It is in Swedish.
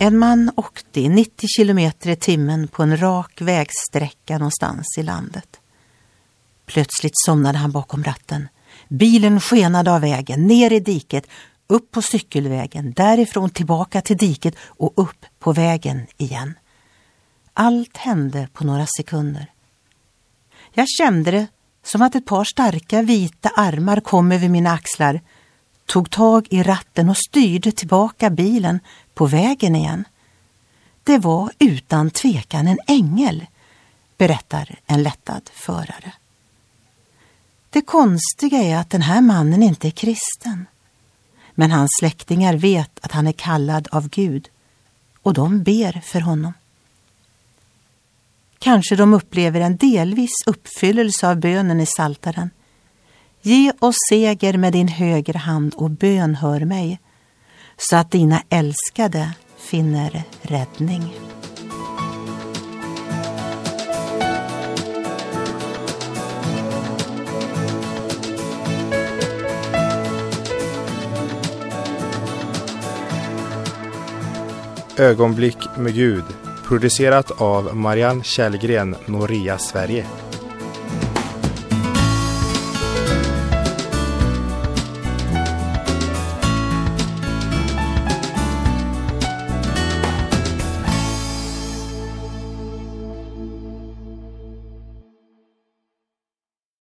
En man åkte i 90 kilometer i timmen på en rak vägsträcka någonstans i landet. Plötsligt somnade han bakom ratten. Bilen skenade av vägen, ner i diket, upp på cykelvägen, därifrån tillbaka till diket och upp på vägen igen. Allt hände på några sekunder. Jag kände det som att ett par starka vita armar kom över mina axlar, tog tag i ratten och styrde tillbaka bilen på vägen igen. Det var utan tvekan en ängel, berättar en lättad förare. Det konstiga är att den här mannen inte är kristen. Men hans släktingar vet att han är kallad av Gud och de ber för honom. Kanske de upplever en delvis uppfyllelse av bönen i Saltaren. Ge oss seger med din högra hand och bönhör mig, så att dina älskade finner räddning. Ögonblick med Gud producerat av Marianne Källgren, Noria Sverige.